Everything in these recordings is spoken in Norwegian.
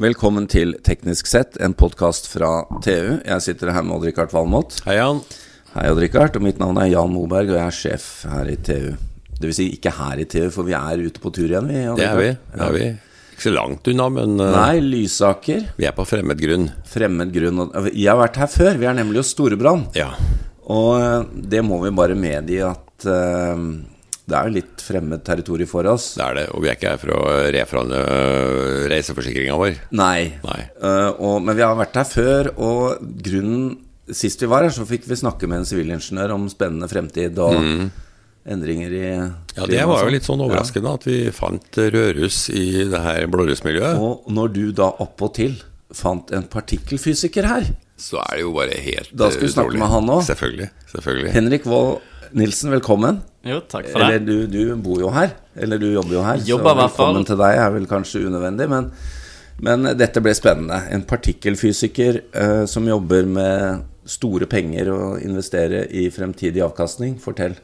Velkommen til Teknisk sett, en podkast fra TU. Jeg sitter her med Odd-Rikard Valmot. Hei, Jan. Hei, Odd-Rikard. Og mitt navn er Jan Moberg, og jeg er sjef her i TU. Det vil si ikke her i TU, for vi er ute på tur igjen, vi. Det er vi. Det er vi. Ikke så langt unna, men uh, Nei, Lysaker. vi er på fremmed grunn. Fremmed grunn. Jeg har vært her før. Vi er nemlig hos Storebrand. Ja. Og eh, det må vi bare medgi at eh, det er litt fremmed territorium for oss. Det er det. Og vi er ikke her for å reforhandle uh, reiseforsikringa vår. Nei. Nei. Uh, og, men vi har vært her før, og grunnen Sist vi var her, så fikk vi snakke med en sivilingeniør om spennende fremtid og endringer i Mm. Ja, Det var jo sånn. litt sånn overraskende at vi fant rødruss i det her blårussmiljøet. Og når du da oppåtil fant en partikkelfysiker her, Så er det jo bare helt utrolig. Da skal vi snakke med han også. Selvfølgelig. selvfølgelig. Henrik Wold Nilsen, velkommen. Jo, takk for det. Eller du, du bor jo her. Eller du jobber jo her. Jobber så velkommen til deg er vel kanskje unødvendig, men, men dette ble spennende. En partikkelfysiker eh, som jobber med store penger og investerer i fremtidig avkastning. Fortell.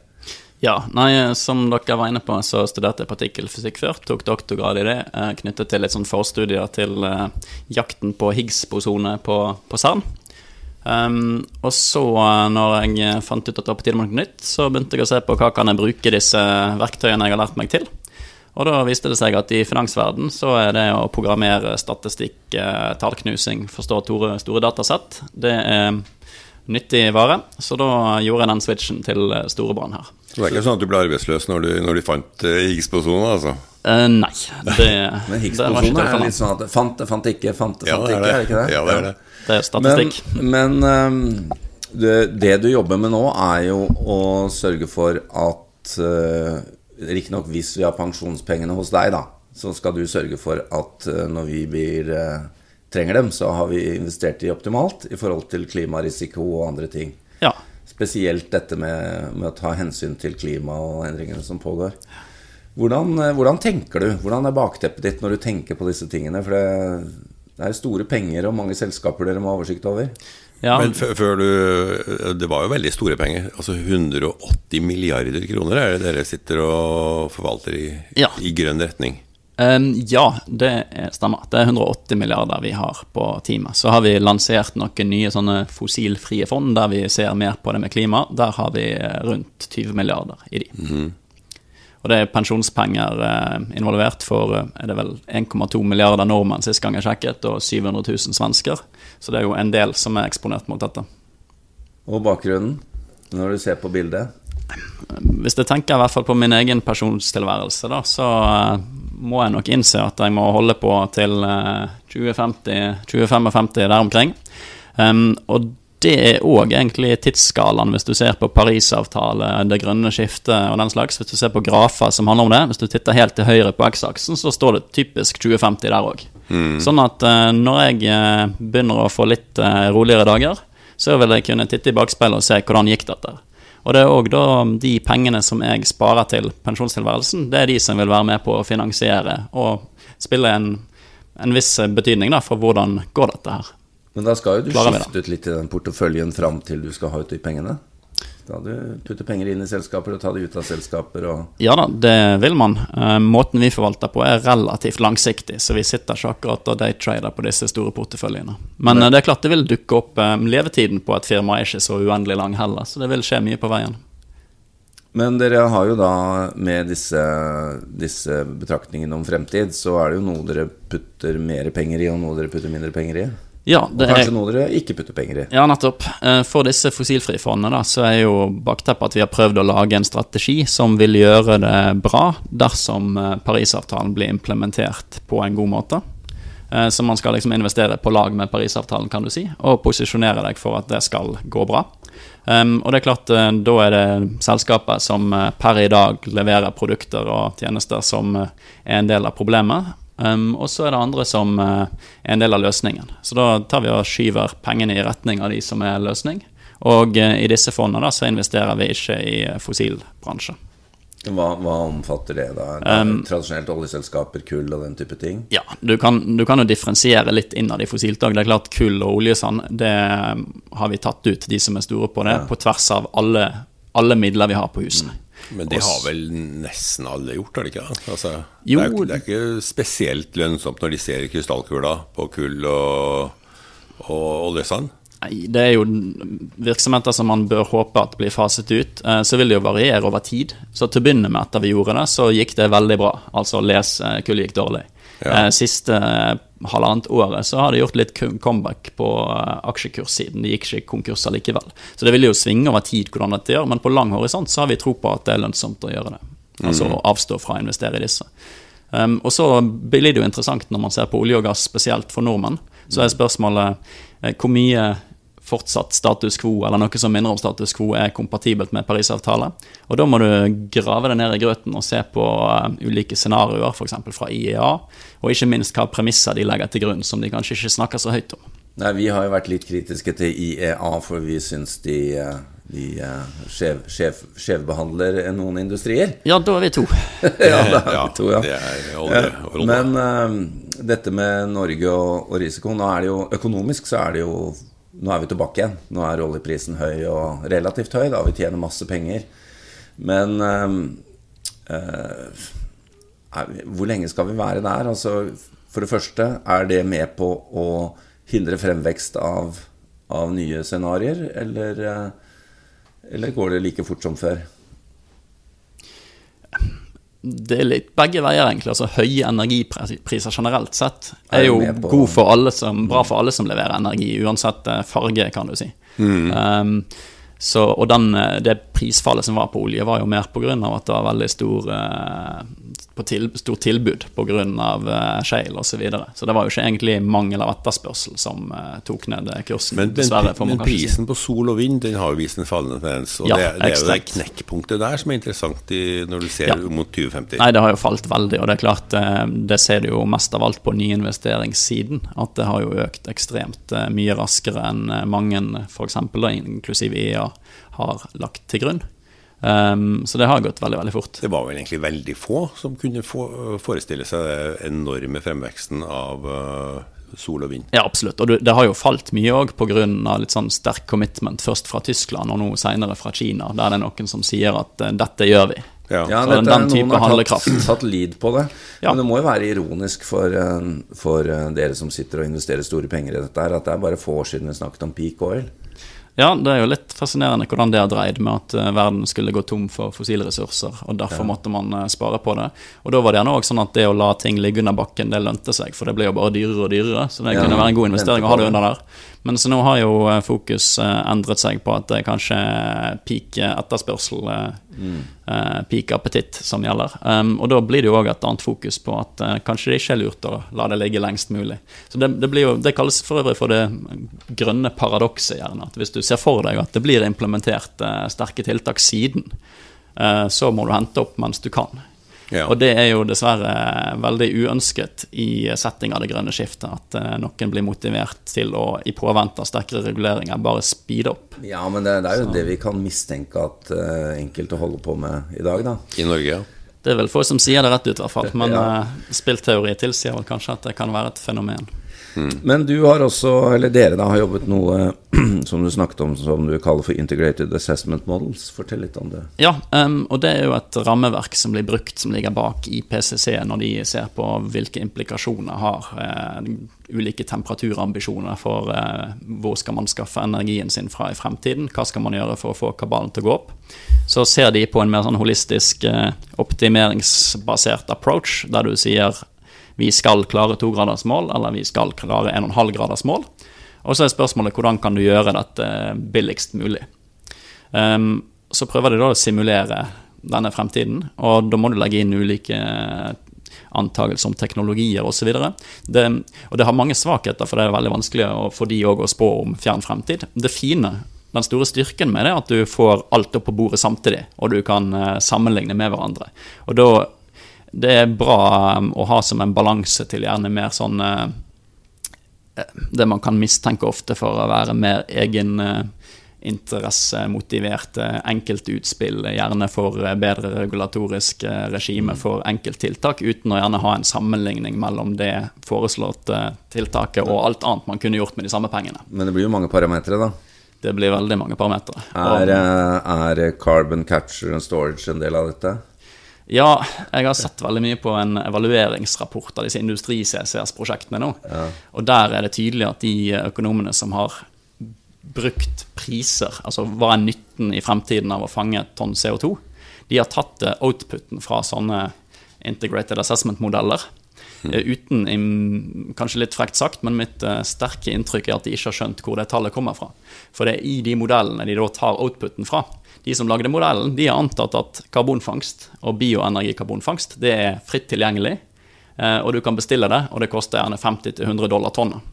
Ja, nei, Som dere var inne på, så studerte jeg partikkelfysikk før. Tok doktorgrad i det, eh, knyttet til litt sånn forstudier til eh, jakten på Higgs-bosone på, på CERN. Um, og så, eh, når jeg eh, fant ut at det var på tide med noe nytt, så begynte jeg å se på hva kan jeg bruke disse verktøyene jeg har lært meg til. Og da viste det seg at i finansverden så er det å programmere statistikk, eh, tallknusing, forstå store, store datasett, det er nyttig vare. Så da gjorde jeg den switchen til eh, Storebrand her. Så det er ikke sånn at du ble arbeidsløs når du, når du fant uh, Higgs-bosonen, altså? Uh, nei, det, Men Higgs-bosone er litt sånn at fant det, fant ikke, fant det, Ja, fant det er ikke. Er det ikke det? Ja, det er det. Det er statistikk. Men, men um, det, det du jobber med nå, er jo å sørge for at uh, Riktignok hvis vi har pensjonspengene hos deg, da, så skal du sørge for at uh, når vi blir, eh, trenger dem, så har vi investert i optimalt i forhold til klimarisiko og andre ting. Ja. Spesielt dette med, med å ta hensyn til klima og endringene som pågår. Hvordan, eh, hvordan tenker du? Hvordan er bakteppet ditt når du tenker på disse tingene? For det, det er store penger og mange selskaper dere må ha oversikt over. ja Men før du Det var jo veldig store penger. Altså 180 milliarder kroner er det dere sitter og forvalter i, Ja. i grønn retning. Um, ja, det er- stemmer. Det er 180 milliarder vi har på teamet. Så har vi lansert noen nye sånne fossilfrie fond der vi ser mer på det med klima. Der har vi eh, rundt 20 milliarder i de. Og det er pensjonspenger eh, involvert for eh, er det vel 1,2 milliarder nordmenn sist gang jeg sjekket, og 700 000 svensker. Så det er jo en del som er eksponert mot dette. Og bakgrunnen, når du ser på bildet. Hvis jeg tenker i hvert fall på min egen pensjonstilværelse, da, så må jeg nok innse at jeg må holde på til eh, 2050, 2055 der omkring. Um, og det er òg egentlig tidsskalaen, hvis du ser på Parisavtale, det grønne skiftet og den slags. Hvis du ser på grafer som handler om det, hvis du titter helt til høyre på X-aksen, så står det typisk 2050 der òg. Sånn at uh, når jeg eh, begynner å få litt uh, roligere dager, så vil jeg kunne titte i bakspeilet og se hvordan gikk dette. Og det er òg da de pengene som jeg sparer til pensjonstilværelsen, det er de som vil være med på å finansiere og spille en, en viss betydning da, for hvordan går dette her. Men da skal jo du skifte ut litt i den porteføljen fram til du skal ha ut de pengene. Da du putter penger inn i selskaper og tar det ut av selskaper og Ja da, det vil man. Eh, måten vi forvalter på er relativt langsiktig, så vi sitter ikke akkurat og daytrader på disse store porteføljene. Men eh, det er klart det vil dukke opp eh, Levetiden på et firma er ikke så uendelig lang heller, så det vil skje mye på veien. Men dere har jo da med disse, disse betraktningene om fremtid, så er det jo noe dere putter mer penger i, og noe dere putter mindre penger i. Ja, Og kanskje er noe dere ikke putter penger i. Ja, nettopp. Eh, For disse fossilfrie fondene da, så er jo bakteppet at vi har prøvd å lage en strategi som vil gjøre det bra dersom eh, Parisavtalen blir implementert på en god måte. Eh, Så man skal liksom investere på lag med Parisavtalen, kan du si, og posisjonere deg for at det skal gå bra. Og det er klart, da er det selskapet som per i dag leverer produkter og tjenester som er en del av problemet. Um, og så er det andre som uh, er en del av løsningen. Så da tar vi og skyver pengene i retning av de som er løsning. Og uh, i disse fondene da, så investerer vi ikke i fossilbransje. Hva, hva omfatter det, da? Um, tradisjonelt oljeselskaper, kull og den type ting? Ja, du kan, du kan jo differensiere litt innad i fossilt òg. Det er klart kull og oljesand, det har vi tatt ut, de som er store på det, på tvers av alle, alle midler vi har på husene. Men det har vel nesten alle gjort, har de ikke? det? Altså, Jo. det, er, det er ikke spesielt lønnsomt når de ser krystallkula på kull og, og oljesand. Nei, det er jo virksomheter som man bør håpe at blir faset ut. Eh, Så vil det jo variere over tid. Så til å begynne med etter vi gjorde det, så gikk det veldig bra. Altså les kullet kull gikk dårlig. Ja. Eh, Siste eh, halvannet året så har det gjort litt comeback på eh, aksjekurssiden. De gikk ikke konkurser likevel. Så det vil jo svinge over tid hvordan dette gjør, men på lang horisont så har vi tro på at det er lønnsomt å gjøre det. Altså å avstå fra å investere i disse. Um, og så blir det jo interessant når man ser på olje og gass, spesielt for nordmenn. Så er spørsmålet eh, hvor mye fortsatt status quo, eller noe som minner om status quo, er kompatibelt med Parisavtale. Og da må du grave deg ned i grøten og se på eh, ulike scenarioer, f.eks. fra IEA, og ikke minst hva premisser de legger til grunn, som de kanskje ikke snakker så høyt om. Nei, Vi har jo vært litt kritiske til IEA, for vi syns de, eh, de eh, skjev, skjev, skjevbehandler noen industrier. Ja, da er vi to. ja, det er Ja, vi to, ja. det er olje olje. Men uh, dette med Norge og, og risiko Nå er det jo økonomisk så er det jo Nå er vi tilbake igjen. Nå er oljeprisen høy og relativt høy. Da vi tjener masse penger. Men øh, er hvor lenge skal vi være der? Altså, for det første, er det med på å hindre fremvekst av, av nye scenarioer, eller, eh, eller går det like fort som før? Det er litt begge veier, egentlig. Altså Høye energipriser generelt sett Er jo god for alle som, bra for alle som leverer energi, uansett eh, farge, kan du si. Um, så, og den, eh, det prisfallet som var på olje, var jo mer pga. at det var veldig stor, eh, på til, stor tilbud pga. Uh, shale osv. Så, videre. så det var jo ikke egentlig mangel av etterspørsel som eh, tok ned kursen. Men, dessverre, men prisen si. på sol og vind den har jo vist en fallende tendens. Og Ja, det, det er jo det knekkpunktet der som er interessant i, når du ser Ja. mot 2050. Nei, det har jo falt veldig, og det er klart eh, det ser du jo mest av alt på nyinvesteringssiden. At det har jo økt ekstremt eh, mye raskere enn eh, mange, f.eks. inklusiv EA, har lagt til grunn. Um, så det har gått veldig, veldig fort. Det var vel egentlig veldig få som kunne få, forestille seg den enorme fremveksten av uh, sol og vind. Ja, absolutt. Og du- det har jo falt mye òg pga. litt sånn sterk commitment, først fra Tyskland og nå senere fra Kina, der det er noen som sier at uh, dette gjør vi. Ja. Ja, Så dette, den noen type har tatt, tatt lead på det. Ja. Men det må jo være ironisk for, eh, for dere som sitter og investerer store penger i dette, her, at det er bare få år siden vi snakket om peak oil. Ja, det er jo litt fascinerende hvordan det har dreid med at eh, verden skulle gå tom for fossilressurser, og derfor måtte man eh, spare på det. Og da var det gjerne også sånn at det å la ting ligge under bakken, det lønte seg, for det ble jo bare dyrere og dyrere, så det Ja, kunne være en god investering å ha det under der. Men så nå har jo eh, fokus endret seg på at det kanskje peak etterspørsel, eh, eh, peak appetitt som gjelder. Um, og da blir det jo òg et annet fokus på at eh, kanskje det ikke er lurt å la det ligge lengst mulig. Så det, det jo, det kalles for øvrig for det grønne paradokset, gjerne. At hvis du ser for deg at det blir implementert eh, sterke tiltak siden, eh, så må du hente opp mens du kan. Ja. Og det er jo dessverre veldig uønsket i setting av det grønne skiftet. At eh, noen blir motivert til å, i påvente av sterkere reguleringer, bare speede opp. Ja, men det, det er jo det vi kan mistenke at eh, enkelte holder på med i dag, da. I Norge, ja. Det er vel få som sier det rett ut, i hvert fall. Men Ja. eh, spillteori tilsier vel kanskje at det kan være et fenomen. Men du har også, eller dere da, har jobbet noe som du snakket om som du kaller for Integrated Assessment Models. Fortell litt om det. Ja, um, og det er jo et rammeverk som blir brukt, som ligger bak IPCC, når de ser på hvilke implikasjoner har uh, ulike temperaturambisjoner for uh, hvor skal man skaffe energien sin fra i fremtiden, hva skal man gjøre for å få kabalen til å gå opp. Så ser de på en mer sånn holistisk uh, optimeringsbasert approach, der du sier vi skal klare togradersmål, mål, eller vi skal klare 1,5-gradersmål. Og så er spørsmålet hvordan kan du gjøre dette billigst mulig. Um, så prøver de da å simulere denne fremtiden, og da må du legge inn ulike antakelser om teknologier osv. Det, og det har mange svakheter, for det er veldig vanskelig for de òg å spå om fjern fremtid. Det fine, den store styrken med det, er at du får alt opp på bordet samtidig, og du kan eh, sammenligne med hverandre. Og da Det er bra um, å ha som en balanse til gjerne mer sånn eh, det man kan mistenke ofte for å være mer egeninteressemotiverte eh, interessemotiverte enkeltutspill, gjerne for eh, bedre regulatorisk eh, regime for enkelttiltak, uten å gjerne ha en sammenligning mellom det foreslåtte tiltaket og alt annet man kunne gjort med de samme pengene. Men det blir jo mange parametere, da. Det blir veldig mange parametere. Er, eh, er carbon capture and storage en del av dette? Ja, jeg har sett veldig mye på en evalueringsrapport av disse industri-CCS-prosjektene nå. Og der er det tydelig at de økonomene som har brukt priser, altså hva er nytten i fremtiden av å fange et tonn CO2, de har tatt eh, outputen fra sånne integrated assessment-modeller. Eh, Uten, kanskje litt frekt sagt, men mitt eh, sterke inntrykk er at de ikke har skjønt hvor det tallet kommer fra. For det er i de modellene de da tar outputen fra. De som lagde modellen, de har antatt at karbonfangst og bioenergikarbonfangst det er fritt tilgjengelig, eh, og du kan bestille det, og det koster gjerne 50-100 dollar tonnet.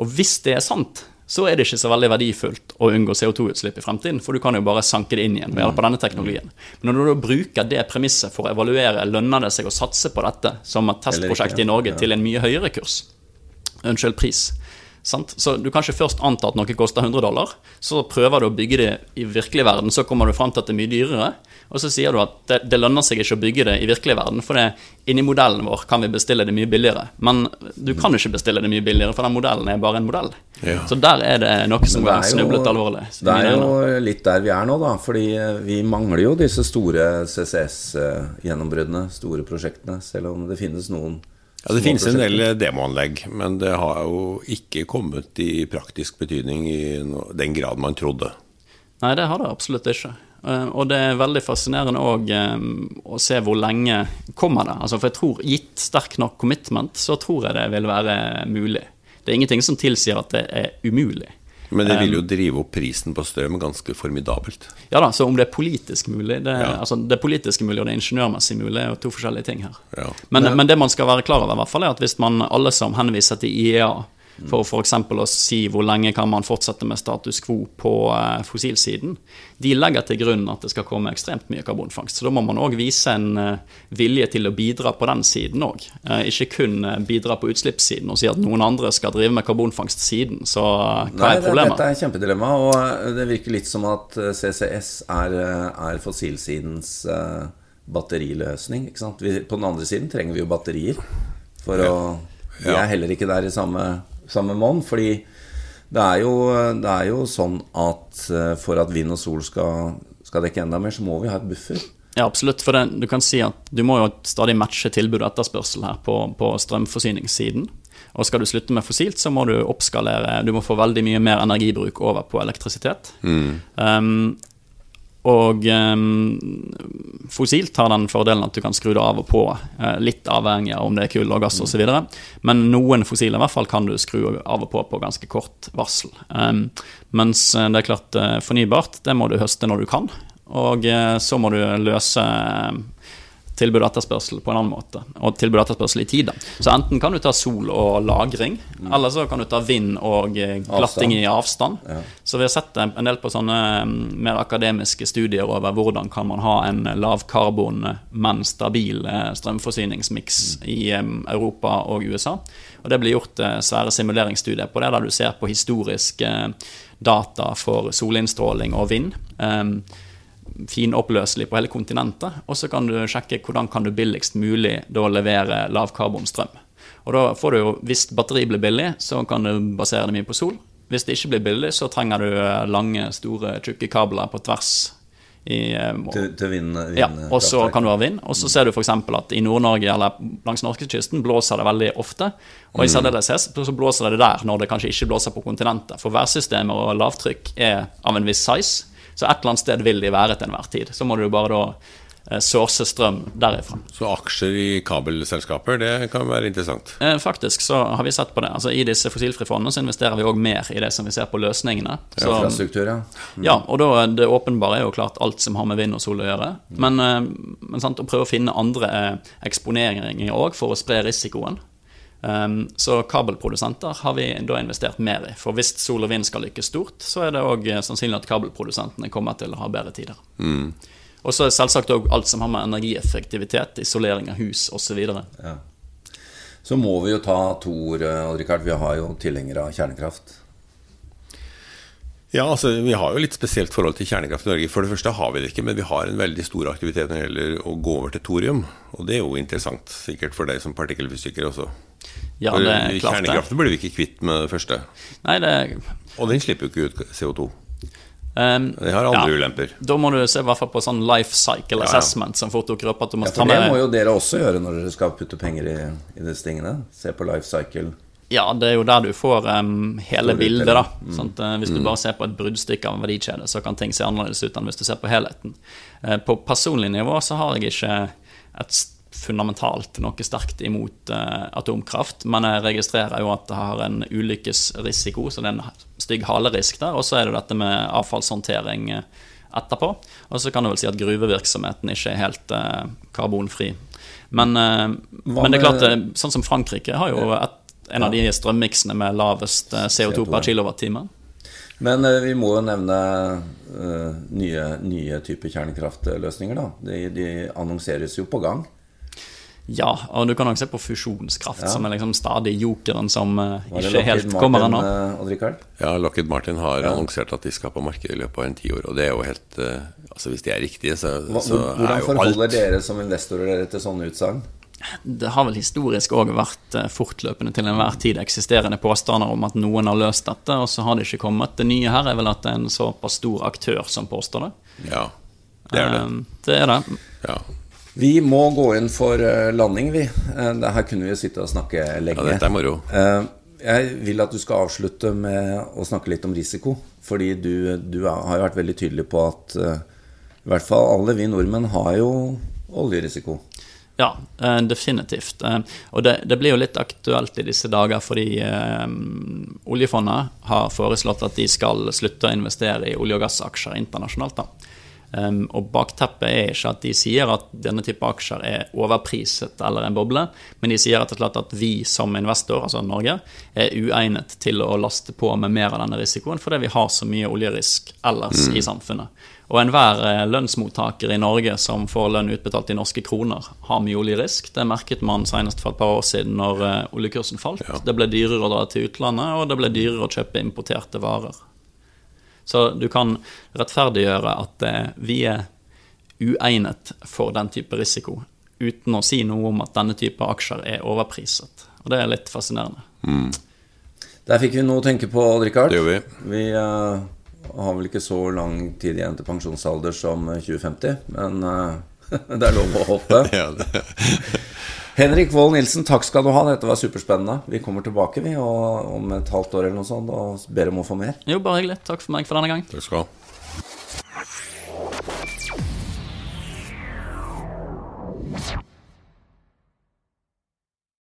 Og hvis det er sant, så er det ikke så veldig verdifullt å unngå CO2-utslipp i fremtiden, for du kan jo bare sanke det inn igjen ved hjelp av denne teknologien. Men når du bruker det premisset for å evaluere lønner det seg å satse på dette som et testprosjekt i Norge til en mye høyere kurs, unnskyld, pris, sant? så du kan ikke først anta at noe koster 100 dollar, så prøver du å bygge det i virkelig verden, så kommer du fram til at det er mye dyrere, og så sier du at det, det lønner seg ikke å bygge det i virkelig verden, for det, inni modellen vår kan vi bestille det mye billigere. Men du kan ikke bestille det mye billigere, for den modellen er bare en modell. Ja. Så der er det noe som er snublet alvorlig. Det er jo litt der vi er nå, da. Fordi eh, vi mangler jo disse store CCS-gjennombruddene, store prosjektene. Selv om det finnes noen Ja, Det finnes en del demoanlegg, men det har jo ikke kommet i praktisk betydning i den grad man trodde. Nei, det har det absolutt ikke. Eh, Og det er veldig fascinerende òg å se hvor lenge kommer det. Altså, for jeg tror, gitt sterk nok commitment, så tror jeg det vil være mulig. Det er ingenting som tilsier at det er umulig. Men det vil jo drive opp prisen på strøm ganske formidabelt. Ja da, så om det er politisk mulig Det, Ja. altså, det politiske mulig og det ingeniørmessig mulig er jo to forskjellige ting her. Ja. Men, men det man skal være klar over, i hvert fall er at hvis man alle som henviser til IEA for f.eks. å si hvor lenge kan man fortsette med status quo på eh, fossilsiden, de legger til grunn at det skal komme ekstremt mye karbonfangst. Så da må man òg vise en eh, vilje til å bidra på den siden òg. ikke kun eh, bidra på utslippssiden og si at noen andre skal drive med karbonfangstsiden. Så eh, hva Nei, er det, problemet? dette er et kjempedilemma, og eh, det virker litt som at eh, CCS er, eh, er fossilsidens eh, batteriløsning. Ikke sant? Vi, på den andre siden trenger vi jo batterier. For å Vi Ja. er heller ikke der i samme, samme monn. Fordi det er, jo, det er jo sånn at eh, for at vind og sol skal, skal dekke enda mer, så må vi ha et buffer. Ja, absolutt. For det, du kan si at du må jo stadig matche tilbud og etterspørsel her på, på strømforsyningssiden. Og skal du slutte med fossilt, så må du oppskalere Du må få veldig mye mer energibruk over på elektrisitet. Um, og um, fossilt har den fordelen at du kan skru det av og på, eh, litt avhengig av om det er kull og gass osv. Men noen fossile i hvert fall kan du skru av og på på ganske kort varsel. Um, mens eh, det er klart eh, fornybart, det må du høste når du kan. Og eh, så må du løse tilbud og etterspørsel på en annen måte. Og tilbud og etterspørsel i tide. Så enten kan du ta sol og lagring, eller så kan du ta vind og glatting glatting i avstand. Så vi har sett en del på sånne mm, mer akademiske studier over hvordan kan man ha en lavkarbon, men stabil strømforsyningsmiks strømforsyningsmiks i eh, Europa og USA. Og det blir gjort eh, svære simuleringsstudier på det, der du ser på historisk eh, data for solinnstråling og vind. Um, finoppløselig på hele kontinentet, og så kan du sjekke hvordan kan du billigst mulig da levere lavkarbonstrøm. Og da får du jo, Hvis batteri blir billig, så kan du basere det mye på sol. Hvis det ikke blir billig, så trenger du eh, lange, store, tjukke kabler på tvers. I, eh, Til, til vind, vind ja, og så kan du ha vind. Og så ser du f.eks. at i Nord-Norge eller langs norskekysten blåser det veldig ofte. Og i særdeleshet så blåser det der når det kanskje ikke blåser på kontinentet. For værsystemer og lavtrykk er av en viss size, så et eller annet sted vil de være til enhver tid. Så må du bare da eh, source strøm derifra. Så aksjer i kabelselskaper, det kan være interessant. Eh, Faktisk så har vi sett på det. Altså I disse fossilfrifondene så investerer vi òg mer i det som vi ser på løsningene. Så, Infrastruktur, ja. Ja, og da, det åpenbare er jo klart alt som har med vind og sol å gjøre. Men, eh, men sant, å prøve å finne andre eh, eksponeringer òg for å spre risikoen. Um, så kabelprodusenter har vi da investert mer i. For hvis sol og vind skal lykkes stort, så er det òg sannsynlig at kabelprodusentene kommer til å ha bedre tider. Og så selvsagt òg alt som har med energieffektivitet, isolering av hus osv. ja. Så må vi jo ta to ord, eh, Odd Rikard. Vi har jo tilhengere av kjernekraft. Ja, altså Vi har jo litt spesielt forhold til kjernekraft i Norge. For det første har vi det ikke, men vi har en veldig stor aktivitet når det gjelder å gå over til thorium. Og det er jo interessant, sikkert for deg som partikkelfysiker også. Ja, det er klart det. Kjernekraften blir vi ikke kvitt med det første. Nei, det, Og den slipper jo ikke ut CO2. Um, det har andre ja. ulemper. Da må du se i hvert fall på sånn life cycle ja. assessment, som fort dukker opp. at du må Ja, ta for det må jo dere også gjøre når dere skal putte penger i, i disse tingene. Se på life cycle. Ja, det er jo der du får um, hele Store bildet, da da. Sant? Eh, Hvis du bare ser på et bruddstykke av en verdikjede, så kan ting se annerledes ut enn hvis du ser på helheten. Uh, På personlig nivå så har jeg ikke et fundamentalt noe sterkt imot uh, atomkraft, men jeg registrerer jo at det har en ulykkesrisiko, så det er en stygg halerisk der. Og så er det dette med avfallshåndtering eh, etterpå. Og så kan du vel si at gruvevirksomheten ikke er helt uh, karbonfri. Men, eh, men det er klart, sånn som Frankrike har jo et, en av de strømmiksene med lavest eh, CO2 per kilowattime. Men vi må jo nevne nye, nye typer kjernekraftløsninger, da. De, de annonseres jo på gang. Ja, og du kan også se på fusjonskraft, Ja. som er liksom stadig jokeren som uh, ikke helt Martin, kommer ennå. eh? Ja, Lockheed Martin har annonsert at de skal på markedet i løpet av en tiår. Og det er jo helt uh, Altså Hvis de er riktige, så, Hva- så er jo forholder alt dere som investorer dere til sånne utsagn? Det har vel historisk òg vært fortløpende til enhver tid eksisterende påstander om at noen har løst dette, og så har det ikke kommet. Det nye her er vel at det er en såpass stor aktør som påstår det. Ja, det er det. Um, Det er det. Ja. Vi må gå inn for eh, landing, vi. Eh, det her kunne vi jo sitte og snakke lenge. ja, dette er moro. Eh, Jeg vil at du skal avslutte med å snakke litt om risiko. Fordi du, du har jo vært veldig tydelig på at i hvert fall alle vi nordmenn har jo oljerisiko. Ja, definitivt. Og det, det blir jo litt aktuelt i disse dager fordi eh, oljefondet har foreslått at de skal slutte å investere i olje- og gassaksjer internasjonalt. da. Um, og bakteppet er ikke at de sier at denne type aksjer er overpriset eller en boble, men de sier rett og slett at vi som investor, altså Norge, er uegnet til å laste på med mer av denne risikoen fordi vi har så mye oljerisk ellers i samfunnet. Og enhver eh, lønnsmottaker i Norge som får lønn utbetalt i norske kroner, har mye oljerisk. Det merket man senest for et par år siden når eh, oljekursen falt. Det ble dyrere å dra til utlandet, og det ble dyrere å kjøpe importerte varer. Så du kan rettferdiggjøre at eh, vi er uegnet for den type risiko, uten å si noe om at denne type aksjer er overpriset. Og det er litt fascinerende. Der fikk vi noe å tenke på, Richard. Det gjør vi. Vi eh, har vel ikke så lang tid igjen til pensjonsalder som 2050, men eh, det er lov å håpe. Ja, det. Henrik Wold Nilsen, takk skal du ha. Dette var superspennende. Vi kommer tilbake vi, og, om et halvt år eller noe sånt og ber om å få mer. Jo, bare hyggelig. Takk for meg for denne gang. Takk skal du ha.